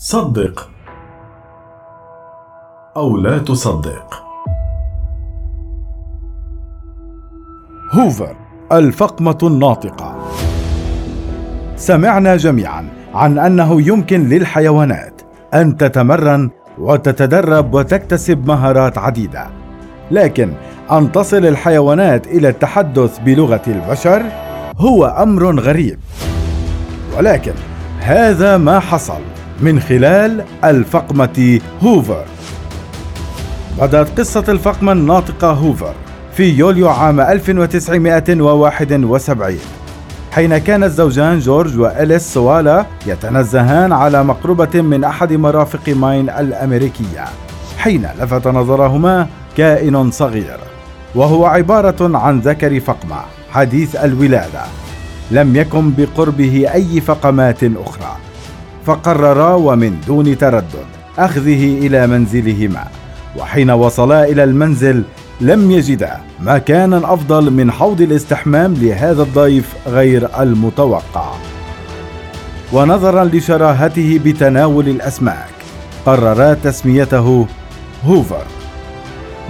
صدق أو لا تصدق. هوفر الفقمة الناطقة. سمعنا جميعا عن أنه يمكن للحيوانات أن تتمرن وتتدرب وتكتسب مهارات عديدة لكن أن تصل الحيوانات إلى التحدث بلغة البشر هو أمر غريب. ولكن هذا ما حصل. من خلال الفقمة هوفر. بدأت قصة الفقمة الناطقة هوفر في يوليو عام 1971 حين كان الزوجان جورج وإليس سوالا يتنزهان على مقربة من أحد مرافق ماين الأمريكية حين لفت نظرهما كائن صغير وهو عبارة عن ذكر فقمة حديث الولادة لم يكن بقربه أي فقمات أخرى. فقررا ومن دون تردد أخذه إلى منزلهما وحين وصلا إلى المنزل لم يجدا مكانا أفضل من حوض الاستحمام لهذا الضيف غير المتوقع. ونظرا لشراهته بتناول الأسماك قررا تسميته هوفر.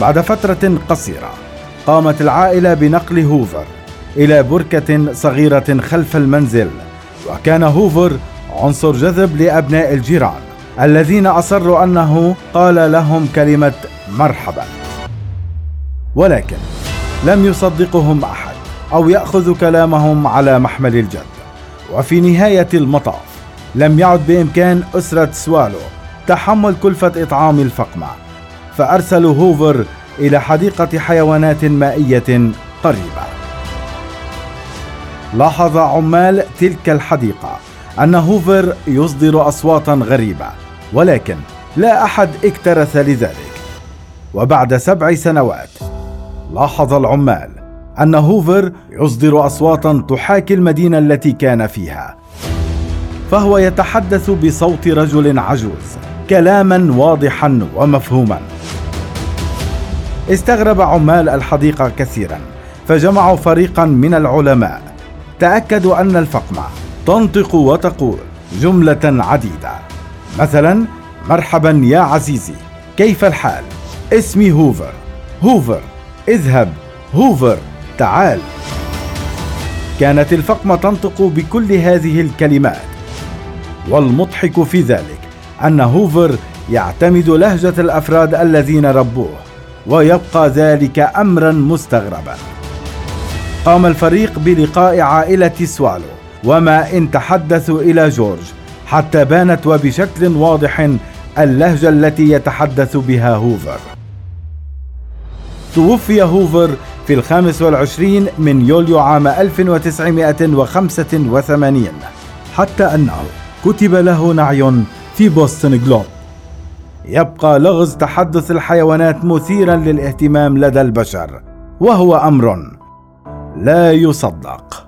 بعد فترة قصيرة قامت العائلة بنقل هوفر إلى بركة صغيرة خلف المنزل وكان هوفر عنصر جذب لأبناء الجيران الذين أصروا أنه قال لهم كلمة مرحبا. ولكن لم يصدقهم أحد أو يأخذ كلامهم على محمل الجد. وفي نهاية المطاف لم يعد بإمكان أسرة سوالو تحمل كلفة إطعام الفقمة فأرسلوا هوفر إلى حديقة حيوانات مائية قريبة. لاحظ عمال تلك الحديقة أن هوفر يصدر أصواتا غريبة ولكن لا أحد اكترث لذلك. وبعد سبع سنوات لاحظ العمال أن هوفر يصدر أصواتا تحاكي المدينة التي كان فيها. فهو يتحدث بصوت رجل عجوز كلاما واضحا ومفهوما. استغرب عمال الحديقة كثيرا فجمعوا فريقا من العلماء. تأكدوا أن الفقمة تنطق وتقول جملة عديدة. مثلا مرحبا يا عزيزي كيف الحال؟ اسمي هوفر. هوفر اذهب. هوفر تعال. كانت الفقمة تنطق بكل هذه الكلمات. والمضحك في ذلك أن هوفر يعتمد لهجة الأفراد الذين ربوه ويبقى ذلك أمرا مستغربا. قام الفريق بلقاء عائلة سوالو. وما إن تحدثوا إلى جورج حتى بانت وبشكل واضح اللهجة التي يتحدث بها هوفر. توفي هوفر في الخامس والعشرين من يوليو عام 1985 حتى أنه كتب له نعي في بوستن جلوب. يبقى لغز تحدث الحيوانات مثيرا للاهتمام لدى البشر وهو أمر لا يصدق.